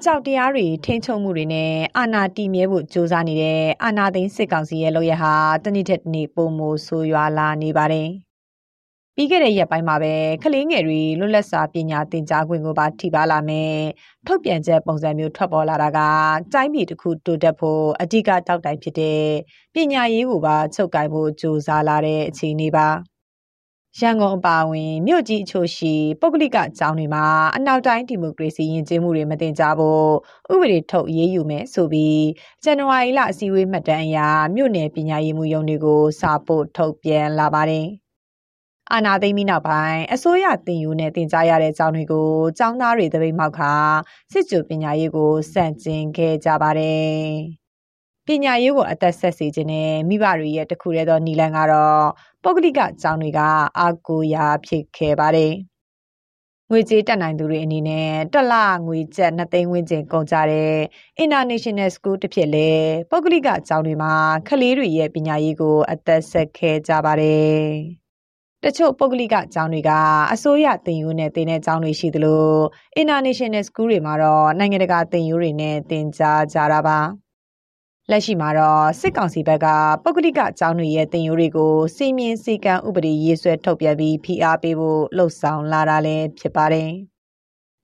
အကြောက်တရားတွေထိမ့်ချုပ်မှုတွေနဲ့အာဏာတည်မြဲဖို့ကြိုးစားနေတဲ့အာဏာသိမ်းစစ်ကောင်စီရဲ့လုပ်ရဟာတနည်းတစ်နေ့ပုံမိုဆိုရွာလာနေပါတယ်။ပြီးခဲ့တဲ့ရက်ပိုင်းမှာပဲကလေးငယ်တွေလွတ်လပ်စွာပညာသင်ကြားခွင့်ကိုပါထိပါလာမယ်ထုတ်ပြန်ချက်ပုံစံမျိုးထွက်ပေါ်လာတာကတိုင်းပြည်တစ်ခုတိုးတက်ဖို့အဓိကတောက်တိုင်ဖြစ်တဲ့ပညာရေးကိုပါချုပ်ကိုင်ဖို့ကြိုးစားလာတဲ့အခြေအနေပါ ရန်ကုန်အပါအဝင်မြို့ကြီးအချို့ရှိပုဂ္ဂလိကကျောင်းတွေမှာအနောက်တိုင်းဒီမိုကရေစီယဉ်ကျေးမှုတွေမတင်ကြဖို့ဥပဒေထုတ်ရေးယူမယ်ဆိုပြီးဇန်နဝါရီလအစည်းအဝေးမှတ်တမ်းအရမြို့နယ်ပညာရေးမှုရုံးတွေကိုစာပို့ထုတ်ပြန်လာပါတယ်။အာနာသိမ့်ပြီးနောက်ပိုင်းအစိုးရတင်ယူနဲ့တင်ကြားရတဲ့ကျောင်းတွေကိုကျောင်းသားတွေတပိတ်မောက်ခါစစ်ကြိုပညာရေးကိုစန့်ကျင်ခဲ့ကြပါတယ်။ ပညာရေးကိုအသက်ဆက်စေခြင်းနဲ့မိဘတွေရဲ့တခုတည်းသောနီလန်ကတော့ပုဂ္ဂလိကကျောင်းတွေကအာကိုရာဖြစ်ခဲ့ပါတယ်။ငွေကြေးတက်နိုင်သူတွေအနေနဲ့တက်လငွေကျပ်2သိန်းဝန်းကျင်ကုန်ကြတဲ့ International School တစ်ဖြစ်လေပုဂ္ဂလိကကျောင်းတွေမှာကလေးတွေရဲ့ပညာရေးကိုအသက်ဆက်ခဲ့ကြပါတယ်။တချို့ပုဂ္ဂလိကကျောင်းတွေကအစိုးရသင်ယူနဲ့သင်တဲ့ကျောင်းတွေရှိသလို International School တွေမှာတော့နိုင်ငံတကာသင်ယူတွေနဲ့သင်ကြားကြတာပါ လက်ရှိမှာတော့စစ်ကောင်စီဘက်ကပုဂ္ဂလိကကျောင်းတွေရဲ့တင်ယူတွေကိုစီမင်းစည်းကမ်းဥပဒေရေးဆွဲထုတ်ပြန်ပြီးဖိအားပေးဖို့လှုံ့ဆော်လာတာလည်းဖြစ်ပါတယ်။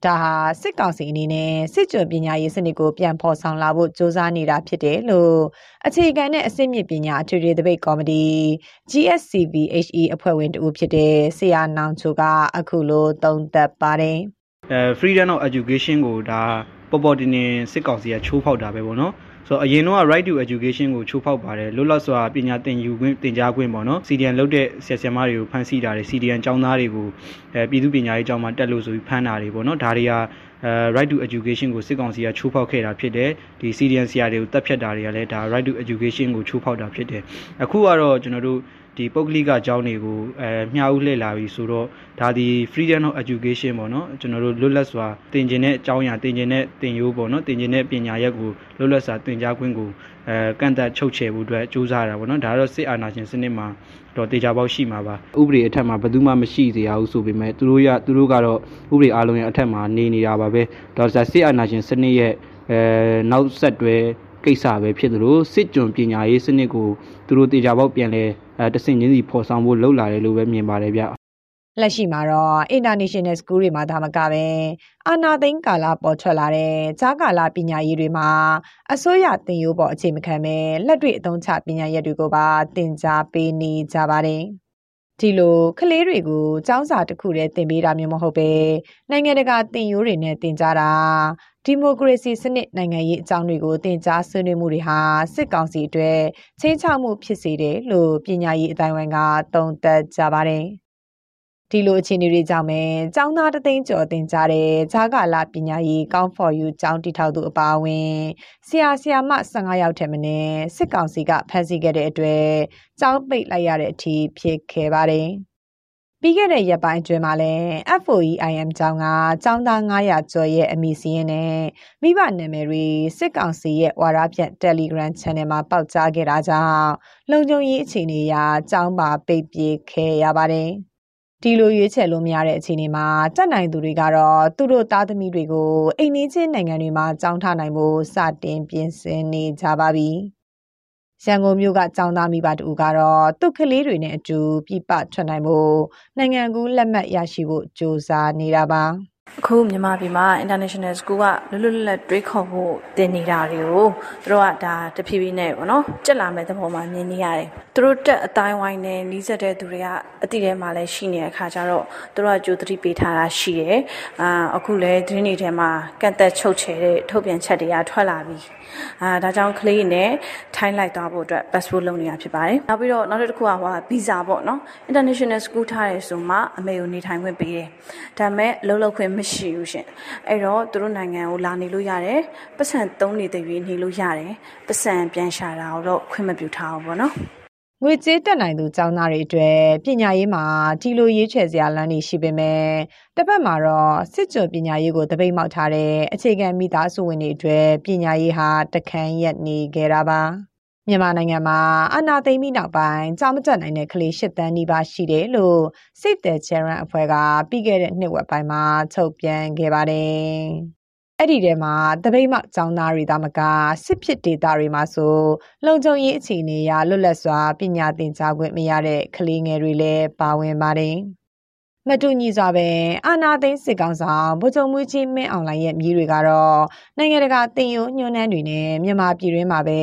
ဒါဟာစစ်ကောင်စီအနေနဲ့စစ်ကြွပညာရေးစနစ်ကိုပြန်ဖော်ဆောင်လာဖို့စ조사နေတာဖြစ်တယ်လို့အခြေခံတဲ့အစစ်မြစ်ပညာအထွေထွေသပိတ်ကော်မတီ GSCVHE အဖွဲ့ဝင်တူဖြစ်တဲ့ဆရာနောင်ချိုကအခုလိုသုံးသပ်ပါတယ်အဲ freedom of education ကိုဒါပေါ်ပေါ်တင်တင်စစ်ကောင်စီကချိုးဖောက်တာပဲပေါ့နော် ဆိုတော့အရင်တော့ right to education ကိုချိုးဖောက်ပါတယ်လွတ်လပ်စွာပညာသင်ယူခွင့်သင်ကြားခွင့်ပေါ့နော် CDN လုပ်တဲ့ဆရာဆရာမတွေကိုဖမ်းဆီးတာတွေ CDN ကျောင်းသားတွေကိုအဲပြည်သူပညာရေးကျောင်းမှာတက်လို့ဆိုပြီးဖမ်းတာတွေပေါ့နော်ဒါတွေကအဲ right to education ကိုစစ်ကောင်စီကချိုးဖောက်ခဲ့တာဖြစ်တယ်ဒီ CDN ဆရာတွေကိုတပ်ဖြတ်တာတွေကလည်းဒါ right to education ကိုချိုးဖောက်တာဖြစ်တယ်အခုကတော့ကျွန်တော်တို့ ဒီပုဂ္ဂလိကအကြောင်းတွေကိုအဲမျှဝေလှည့်လာပြီဆိုတော့ဒါဒီ freedom of education ပေါ့နော်ကျွန်တော်တို့လွတ်လပ်စွာသင်ကျင်တဲ့အကြောင်းအရာသင်ကျင်တဲ့သင်ရိုးပေါ့နော်သင်ကျင်တဲ့ပညာရပ်ကိုလွတ်လပ်စွာသင်ကြားခွင့်ကိုအဲကန့်သက်ချုပ်ချယ်ဖို့အတွက်ကြိုးစားတာပေါ့နော်ဒါကတော့စစ်အာဏာရှင်စနစ်မှာတော့တေချာပေါက်ရှိမှာပါဥပဒေအထက်မှာဘယ်သူမှမရှိစေရဘူးဆိုပေမဲ့သူတို့ရသူတို့ကတော့ဥပဒေအားလုံးရဲ့အထက်မှာနေနေတာပါပဲဒါဆိုစစ်အာဏာရှင်စနစ်ရဲ့အဲနောက်ဆက်တွဲ ကိစ္စပဲဖြစ်သလိုစစ်ကြုံပညာရေးစနစ်ကိုသူတို့တေချာပေါက်ပြန်လဲအဲတဆင့်ချင်းစီဖော်ဆောင်ဖို့လှုပ်လာတယ်လို့ပဲမြင်ပါတယ်ဗျလက်ရှိမှာတော့ International School တွေမှာဒါမကပဲအာနာသိန်းကာလပေါ်ထွက်လာတဲ့ဈာကာလပညာရေးတွေမှာအစိုးရသင်ယူပေါ်အခြေမခံပဲလက်တွေ့အသုံးချပညာရပ်တွေကိုပါသင်ကြားပေးနေကြပါတယ် ဒီလိုကလေးတွေကိုចောင်းစာတစ်ခုတည်းသင်ပေးတာမျိုးမဟုတ်ပဲနိုင်ငံတကာသင်ယူတွေနဲ့သင်ကြားတာဒီမိုကရေစီစနစ်နိုင်ငံရေးအကြောင်းတွေကိုသင်ကြားဆွေးနွေးမှုတွေဟာစစ်ကောင်စီအတွက်ချင်းချောက်မှုဖြစ်စေတယ်လို့ပညာရေးအတိုင်းဝိုင်းကသုံးသပ်ကြပါတယ်။ ဒီလိုအခြေအနေတွေကြောင့်ပဲចောင်းသားတသိန်းကျော်တင်ကြတဲ့ဂျာကာလာပညာရေး Count for You ကျောင်းတည်ထောင်သူအပါအဝင်ဆရာဆရာမ15ယောက်ထက်မနည်းစစ်ကောင်စီကဖမ်းဆီးခဲ့တဲ့အတွက်ကျောင်းပိတ်လိုက်ရတဲ့အထိဖြစ်ခဲ့ပါတယ်။ပြီးခဲ့တဲ့ရက်ပိုင်းအတွင်းမှာလည်း FOEIM ကျောင်းကကျောင်းသား900ကျော်ရဲ့အမည်စရင်းနဲ့မိဘနာမည်တွေစစ်ကောင်စီရဲ့ဝါရဖြန့် Telegram Channel မှာပေါက်ကြားခဲ့တာကြောင့်လုံခြုံရေးအခြေအနေအရကျောင်းပါပိတ်ပြေးခဲ့ရပါတယ်။ ဒီလိုရွေးချယ်လို့မရတဲ့အခြေအနေမှာတက်နိုင်သူတွေကတော့သူတို့သားသမီးတွေကိုအိမ်နီးချင်းနိုင်ငံတွေမှာကြောင်းထားနိုင်ဖို့စတင်ပြင်ဆင်နေကြပါပြီ။ရန်ကုန်မြို့ကចောင်းသားမိဘတူကတော့သူ့ကလေးတွေနဲ့အတူပြပထွက်နိုင်ဖို့နိုင်ငံကူးလက်မှတ်ရရှိဖို့စ조사နေတာပါ အခုမြန်မာပြည်မှာ international school ကလွတ်လွတ်လပ်တွေးခေါ်ဖို့တင်နေတာတွေကိုသူတို့ကဒါတဖြည်းဖြည်းနဲ့ပေါ့နော်ကြက်လာမဲ့သဘောမှာမြင်နေရတယ်သူတို့တက်အတိုင်းဝိုင်းနဲ့နီးစပ်တဲ့သူတွေကအတိထဲမှာလည်းရှိနေတဲ့အခါကျတော့သူတို့ကကြိုသတိပေးထားတာရှိတယ်အာအခုလည်းဒီနေ့ထဲမှာကန့်သက်ချုပ်ချယ်တဲ့ထုတ်ပြန်ချက်တွေကထွက်လာပြီအာဒါကြောင့်ကလေးနဲ့ထိုင်းလိုက်သွားဖို့အတွက် passport လုပ်နေတာဖြစ်ပါတယ်နောက်ပြီးတော့နောက်တစ်ခုကဟိုဗီဇာပေါ့နော် international school ထားတယ်ဆိုမှအမေကိုနေထိုင်ခွင့်ပေးတယ်ဒါပေမဲ့အလုပ်လုပ်ခွင့်မမရှိဘူးရှင်အဲ့တော့သူတို့နိုင်ငံကိုလာနေလို့ရတယ်ပတ်စံသုံးနေတဲ့ရွေးနေလို့ရတယ်ပတ်စံပြန်ရှာတာတော့ခွင့်မပြုထားဘူးပေါ့နော်ငွေကြေးတက်နိုင်သူចောင်းသားတွေအတွက်ပညာရေးမှာဒီလိုရေးချယ်စရာလမ်းတွေရှိပေမဲ့တစ်ဖက်မှာတော့စစ်ကြုံပညာရေးကိုတပိတ်မောက်ထားတဲ့အခြေခံမိသားစုဝင်တွေအတွက်ပညာရေးဟာတခန်းရက်နေကြတာပါ မြန်မာနိုင်ငံမှာအာဏာသိမ်းပြီးနောက်ပိုင်းကြောင်းမတက်နိုင်တဲ့ကလေး၈တန်းနီးပါးရှိတယ်လို့ Save the Children အဖွဲ့ကပြီးခဲ့တဲ့နှစ်ဝက်ပိုင်းမှာထုတ်ပြန်ခဲ့ပါတယ်။အဲ့ဒီထဲမှာတပိတ်မှကျောင်းသားတွေသာမကစစ်ဖြစ်ဒေတာတွေမှာဆိုလုံခြုံရေးအခြေအနေအရလွတ်လပ်စွာပညာသင်ကြားခွင့်မရတဲ့ကလေးငယ်တွေလည်းပါဝင်ပါတယ်။ မတူညီစွာပဲအာနာသိန်းစစ်ကောင်ဆောင်ဗိုလ်ချုပ်မှုကြီးမင်းအောင်လှိုင်ရဲ့မြည်တွေကတော့နိုင်ငံတကာတင်ယိုညွှန်းနှန်းတွေနဲ့မြန်မာပြည်တွင်းမှာပဲ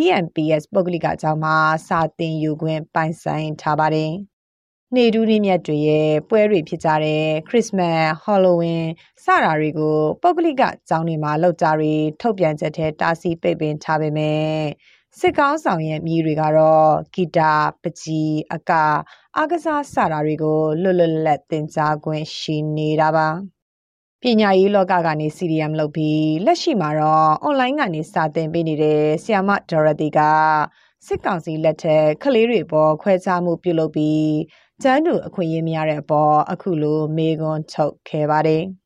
EMPS ပုဂ္ဂလိကအကြောင်းမှာစာတင်ယူခွင့်ပိုင်ဆိုင်ထားပါတယ်။နေဒူးနေ့မြတ်တွေရဲ့ပွဲတွေဖြစ်ကြတဲ့ခရစ်စမတ်၊ဟော်လိုဝင်းစတာတွေကိုပုဂ္ဂလိကကျောင်းတွေမှာလောက်ကြတွေထုတ်ပြန်ချက်ထဲတားဆီးပိတ်ပင်ထားပေမဲ့ စစ်ကောင်းဆောင်ရဲ့မြည်တွေကတော့ဂီတာပကြီးအကအားကစားစတာတွေကိုလွတ်လွတ်လပ်သင်ကြားခွင့်ရှိနေတာပါပညာရေးလောကကနေ CDM လုပ်ပြီးလက်ရှိမှာတော့ online ကနေစာသင်ပေးနေတဲ့ဆီယာမဒေါ်ရတီကစစ်ကောင်စီလက်ထက်ကလေးတွေပေါ်ခွဲခြားမှုပြုလုပ်ပြီးကျန်းတူအခွင့်အရေးမရတဲ့အပေါ်အခုလိုမေးခွန်းထုတ်ခဲ့ပါတယ်။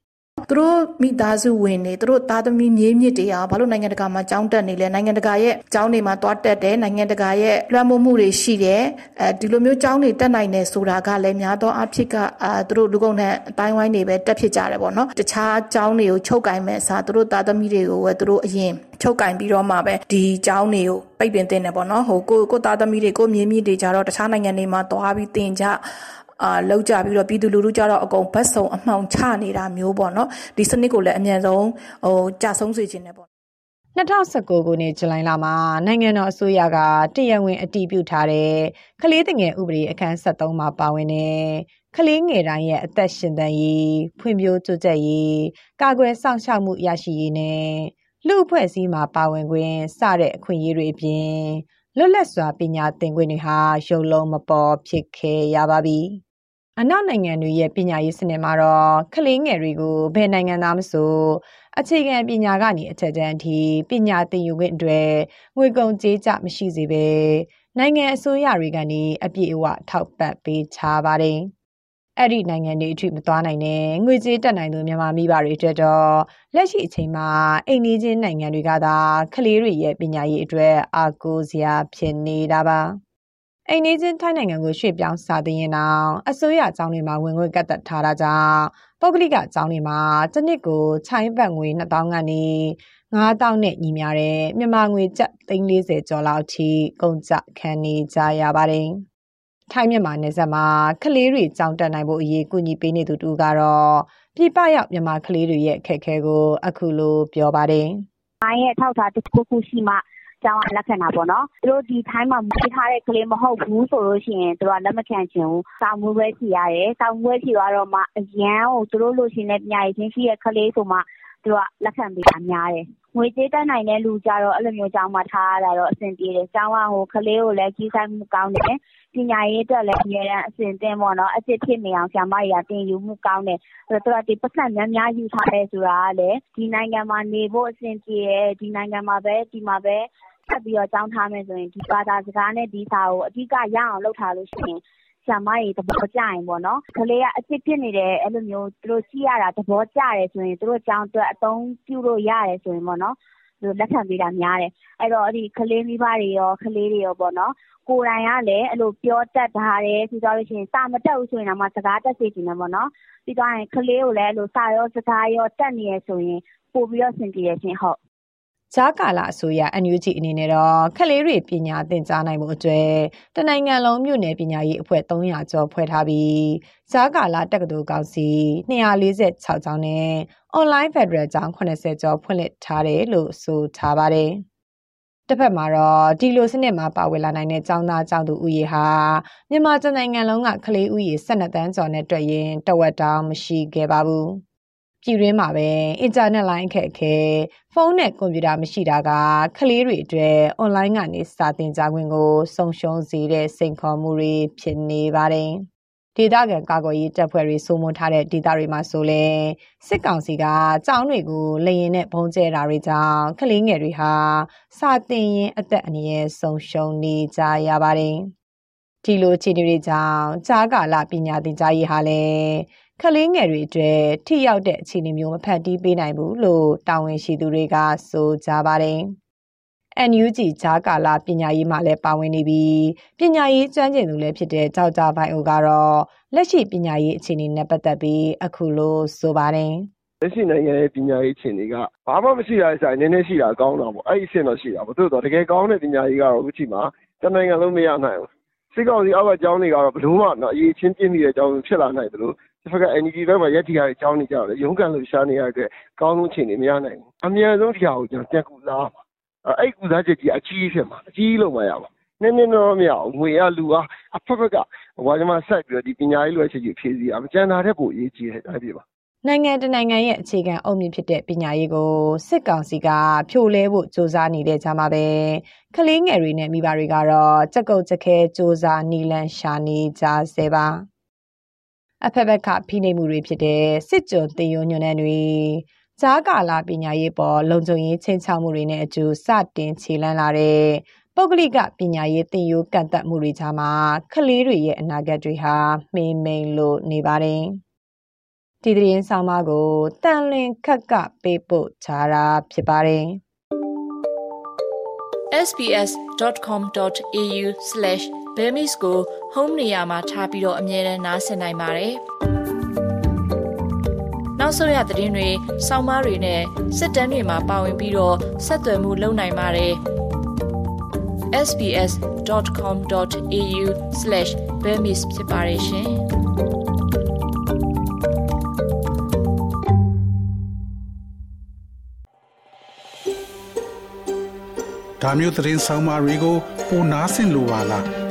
သူတို့မိသားစုဝင်နေသူတို့သားသမီးမြေးမြစ်တွေအောင်ဘာလို့နိုင်ငံတကာမှာကြောင်းတက်နေလဲနိုင်ငံတကာရဲ့ကြောင်းတွေမှာတွားတက်တယ်နိုင်ငံတကာရဲ့လွှမ်းမိုးမှုတွေရှိတယ်အဲဒီလိုမျိုးကြောင်းတွေတက်နိုင်တယ်ဆိုတာကလည်းများသောအားဖြင့်ကအာသူတို့လူကုန်တဲ့အတိုင်းဝိုင်းတွေပဲတက်ဖြစ်ကြတယ်ပေါ့နော်တခြားကြောင်းတွေကိုချုပ်ကင်မဲ့အစားသူတို့သားသမီးတွေကိုပဲသူတို့အရင်ချုပ်ကင်ပြီးတော့မှပဲဒီကျောင်းတွေကိုပိတ်ပင်တင်တယ်ပေါ့နော်ဟိုကိုကိုသားသမီးတွေကိုမြေမြင့်တွေကြတော့တခြားနိုင်ငံတွေမှာသွားပြီးတင်ကြ အာလောက်ကြပြီးတော့ပြည်သူလူထုကြတော့အကုန်ဘတ်ဆုံအမှောင်ချနေတာမျိုးပေါ့နော်ဒီစနစ်ကိုလည်းအမြန်ဆုံးဟိုကြာဆုံးစေခြင်းနဲ့ပေါ့2019ခုနှစ်ဇူလိုင်လမှာနိုင်ငံတော်အစိုးရကတရားဝင်အတည်ပြုထားတဲ့ကလေးငယ်ဥပဒေအခန်း73မှာပါဝင်တဲ့ကလေးငယ်တိုင်းရဲ့အသက်ရှင်သန်ရေးဖွံ့ဖြိုးတိုးတက်ရေးကာကွယ်စောင့်ရှောက်မှုရရှိရေးနဲ့လူအဖွဲ့အစည်းမှာပါဝင်ခွင့်စတဲ့အခွင့်အရေးတွေအပြင် လွတ်လပ်စွာပညာသင်ခွင့်တွေဟာရုပ်လုံးမပေါ်ဖြစ်ခဲ့ရပါပြီ။အနောက်နိုင်ငံတွေရဲ့ပညာရေးစနစ်မှာတော့ကလေးငယ်တွေကိုဘယ်နိုင်ငံသားမဆိုအခြေခံပညာကနေအထက်တန်းအထိပညာသင်ယူခွင့်အတွက်ငွေကုန်ကြေးကျမရှိစေဘဲနိုင်ငံအစိုးရတွေကနေအပြည့်အဝထောက်ပံ့ပေးချပါတယ်။ အဲ့ဒီနိုင်ငံတွေအထိမသွားနိုင်တဲ့ငွေကြေးတက်နိုင်သူမြန်မာမိဘတွေအတွက်တော့လက်ရှိအချိန်မှာအိမ်နီးချင်းနိုင်ငံတွေကသာကလေးတွေရဲ့ပညာရေးအတွက်အားကိုးစရာဖြစ်နေတာပါအိမ်နီးချင်းထိုင်းနိုင်ငံကိုရွှေ့ပြောင်းစာသင်ရင်တော့အစိုးရအကြောင်းတွေမှာဝင်ငွေကတ်သက်ထားတာကြောင့်ပုဂ္ဂလိကအကြောင်းတွေမှာတစ်နှစ်ကိုချိုင်းဘတ်ငွေ2000ကနေ9000နဲ့ညီမျှတဲ့မြန်မာငွေကျပ်340ကျော်လောက်အထိကုန်ကျခံနေကြရပါတယ်။ ထိုင်းမြန်မာနယ်စပ်မှာကလေးတွေကြောင်းတက်နိုင်ဖို့အရေးကူညီပေးနေသူတူကတော့ပြပရောက်မြန်မာကလေးတွေရဲ့အခက်အခဲကိုအခုလိုပြောပါတယ်။အိုင်းရဲ့ထောက်ထားတစ်ခုခုရှိမှကျောင်းကလက်ခံတာပေါ့နော်။သူတို့ဒီထိုင်းမှာမွေးထားတဲ့ကလေးမဟုတ်ဘူးဆိုလို့ရှိရင်သူကလက်မခံချင်ဘူး။စာမွေးပွဲဖြေရတယ်။စာမွေးပွဲဖြေသွားတော့မှအရန်ကိုသူတို့လိုချင်တဲ့ပညာရေးချင်းရှိတဲ့ကလေးဆိုမှ သူကလက်ခံပေးတာများတယ်။ငွေကြေးတတ်နိုင်တဲ့လူကြတော့အဲ့လိုမျိုးကျောင်းမှာထားရတာတော့အဆင်ပြေတယ်။ကျောင်းကဟိုကလေးကိုလည်းကြီးဆိုင်မှုကောင်းတယ်။ပညာရေးအတွက်လည်းအများအားအဆင်သင့်ပေါ့နော်။အစ်စ်ဖြစ်နေအောင်ဆရာမတွေကသင်ယူမှုကောင်းတယ်။အဲ့တော့သူကဒီပတ်စံများများယူထားတယ်ဆိုတာကလည်းဒီနိုင်ငံမှာနေဖို့အဆင်ပြေတယ်။ဒီနိုင်ငံမှာပဲဒီမှာပဲဆက်ပြီးတော့ကျောင်းထားမယ်ဆိုရင်ဒီဘာသာစကားနဲ့ဒီစာကိုအဓိကရအောင်လုပ်ထားလို့ရှိရင် ဆရာမတွေသဘောကျရင်ပေါ့နော်ကလေးကအစ်စ်ဖြစ်နေတယ်အဲ့လိုမျိုးသူတို့ကြည့်ရတာသဘောကျတယ်ဆိုရင်သူတို့ကျောင်းအတွက်အသုံးပြုလို့ရတယ်ဆိုရင်ပေါ့နော်သူလက်ခံပေးတာများတယ်အဲ့တော့အဲ့ဒီကလေးမိဘတွေရောကလေးတွေရောပေါ့နော်ကိုယ်တိုင်ကလည်းအဲ့လိုပြောတတ်တာတယ်ပြီးသွားလို့ရှိရင်စာမတက်ဘူးဆိုရင်တော့စကားတက်စေချင်တယ်ပေါ့နော်ပြီးသွားရင်ကလေးကိုလည်းအဲ့လိုစာရောစကားရောတက်နေရဆိုရင်ပို့ပြီးတော့ဆင်ပြေရချင်းဟုတ် ကြားကာလအစိုးရ NUG အနေနဲ့တော့ခလေးတွေပညာသင်ကြားနိုင်မှုအတွက်တနိုင်ငံလုံးမြို့နယ်ပညာရေးအဖွဲ့300ကျော်ဖွဲ့ထားပြီးကြားကာလတက္ကသိုလ်ကောင်စီ246ကျောင်းနဲ့ online federal ကျောင်း80ကျော်ဖွင့်လှစ်ထားတယ်လို့ဆိုထားပါတယ်။တစ်ဖက်မှာတော့ဒီလိုစနစ်မှာပါဝင်လာနိုင်တဲ့ကျောင်းသားကျောင်းသူဦးရေဟာမြန်မာနိုင်ငံလုံးကကလေးဦးရေ12တန်းကျော်နဲ့တွေ့ရင်တဝက်တောင်မရှိခဲ့ပါဘူး။ ပြည်တွင်းမှာပဲအင်တာနက်လိုင်းအခက်အခဲဖုန်းနဲ့ကွန်ပျူတာမရှိတာကကလေးတွေအတွက်အွန်လိုင်းကနေစာသင်ကြားခွင့်ကိုဆုံးရှုံးစေတဲ့စိန်ခေါ်မှုတွေဖြစ်နေပါတယ်ဒေသခံကာကွယ်ရေးတပ်ဖွဲ့တွေစိုးမိုးထားတဲ့ဒေသတွေမှာဆိုလဲစစ်ကောင်စီကကြောင်းတွေကိုလရင်နဲ့ဘုံကျဲတာတွေကြောင့်ကလေးငယ်တွေဟာစာတင်ရင်အသက်အန္တရာယ်ဆုံးရှုံးနေကြရပါတယ်။ဒီလိုအခြေအနေတွေကြောင့်ကြားကာလပညာသင်ကြားရေးဟာလည်း ကလေးငယ်တွေအတွက်ထိရောက်တဲ့အခြေအနေမျိုးမဖန်တီးပေးနိုင်ဘူးလို့တာဝန်ရှိသူတွေကဆိုကြပါတယ်။ NUG ဂျာကာလာပညာရေးမှာလည်းပါဝင်နေပြီးပညာရေးကျွမ်းကျင်သူလည်းဖြစ်တဲ့ကြောက်ကြပိုင်းအိုကတော့လက်ရှိပညာရေးအခြေအနေနဲ့ပတ်သက်ပြီးအခုလိုဆိုပါတယ်လက်ရှိနိုင်ငံရဲ့ပညာရေးအခြေအနေကဘာမှမရှိတာဆိုင်နည်းနည်းရှိတာကောင်းတာပေါ့အဲ့ဒီအဆင့်တော့ရှိတာပေါ့သို့တော့တကယ်ကောင်းတဲ့ပညာရေးကတော့အခုချိန်မှာတနိုင်ငံလုံးမရနိုင်ဘူးစစ်ကောင်စီအောက်ကကျောင်းတွေကတော့ဘလို့မှတော့အရေးချင်းပြင်းနေတဲ့ကျောင်းဖြစ်လာနိုင်တယ်လို့ တစ်ဖက်က NGO ဘက်မှာရက်တီရတဲ့ကျောင်းတွေကြတော့ရုန်းကန်လို့ရှားနေရတဲ့ကောင်းဆုံးအခြေအနေမရနိုင်ဘူးအများဆုံးတရားကိုကျွန်တော်တက်ကူလားပါအဲ့ကူစားချက်ကြီးအကြီးဖြစ်မှာအကြီးလို့မရပါနည်းနည်းတော့မရအောင်ငွေရလူအားအဖက်ဖက်ကဟိုကမှဆက်ပြီးတော့ဒီပညာရေးလိုအပ်ချက်ကြီးဖြည့်စည်းအောင်ကျန်တာတဲ့ပိုအရေးကြီးတယ်အဲ့ဒီပါနိုင်ငံတနိုင်ငံရဲ့အခြေခံအုတ်မြစ်ဖြစ်တဲ့ပညာရေးကိုစစ်ကောင်စီကဖြိုလဲဖို့စ조사နေတဲ့ကြမှာပဲကလေးငယ်တွေနဲ့မိဘတွေကတော့ကြက်ကုတ်ကြက်ခဲစ조사နီလန်ရှာနေကြဆဲပါ အဖက်ဖက်ကဖိနှိပ်မှုတွေဖြစ်တဲ့စစ်ကြုံတင်ယုံညွန့်တဲ့တွေကြားကာလပညာရေးပေါ်လုံခြုံရေးချင်းချောက်မှုတွေနဲ့အကျိုးစတင်ခြေလှမ်းလာတဲ့ပုဂ္ဂလိကပညာရေးသင်ယူကန့်သက်မှုတွေကြားမှာကလေးတွေရဲ့အနာဂတ်တွေဟာမှိန်မိန်လို့နေပါတယ်။ဒီသတင်းဆောင်မကိုတန်လင်ခက်ကပေးပို့ချတာဖြစ်ပါတယ်။ sbs.com.au/bemis ကို home နေရာမှာထားပြီးတော့အမြဲတမ်းနှားဆင်နိုင်ပါတယ်။နောက်ဆုံးရသတင်းတွေ၊စောင်းမားတွေနဲ့စစ်တမ်းတွေမှာပါဝင်ပြီးတော့ဆက်သွယ်မှုလုပ်နိုင်ပါတယ်။ sbs.com.au/bemis ဖြစ်ပါတယ်ရှင်။ဒါမျိုးသတင်းဆောင်မတွေကိုပိုနားဆင်လိုပါလား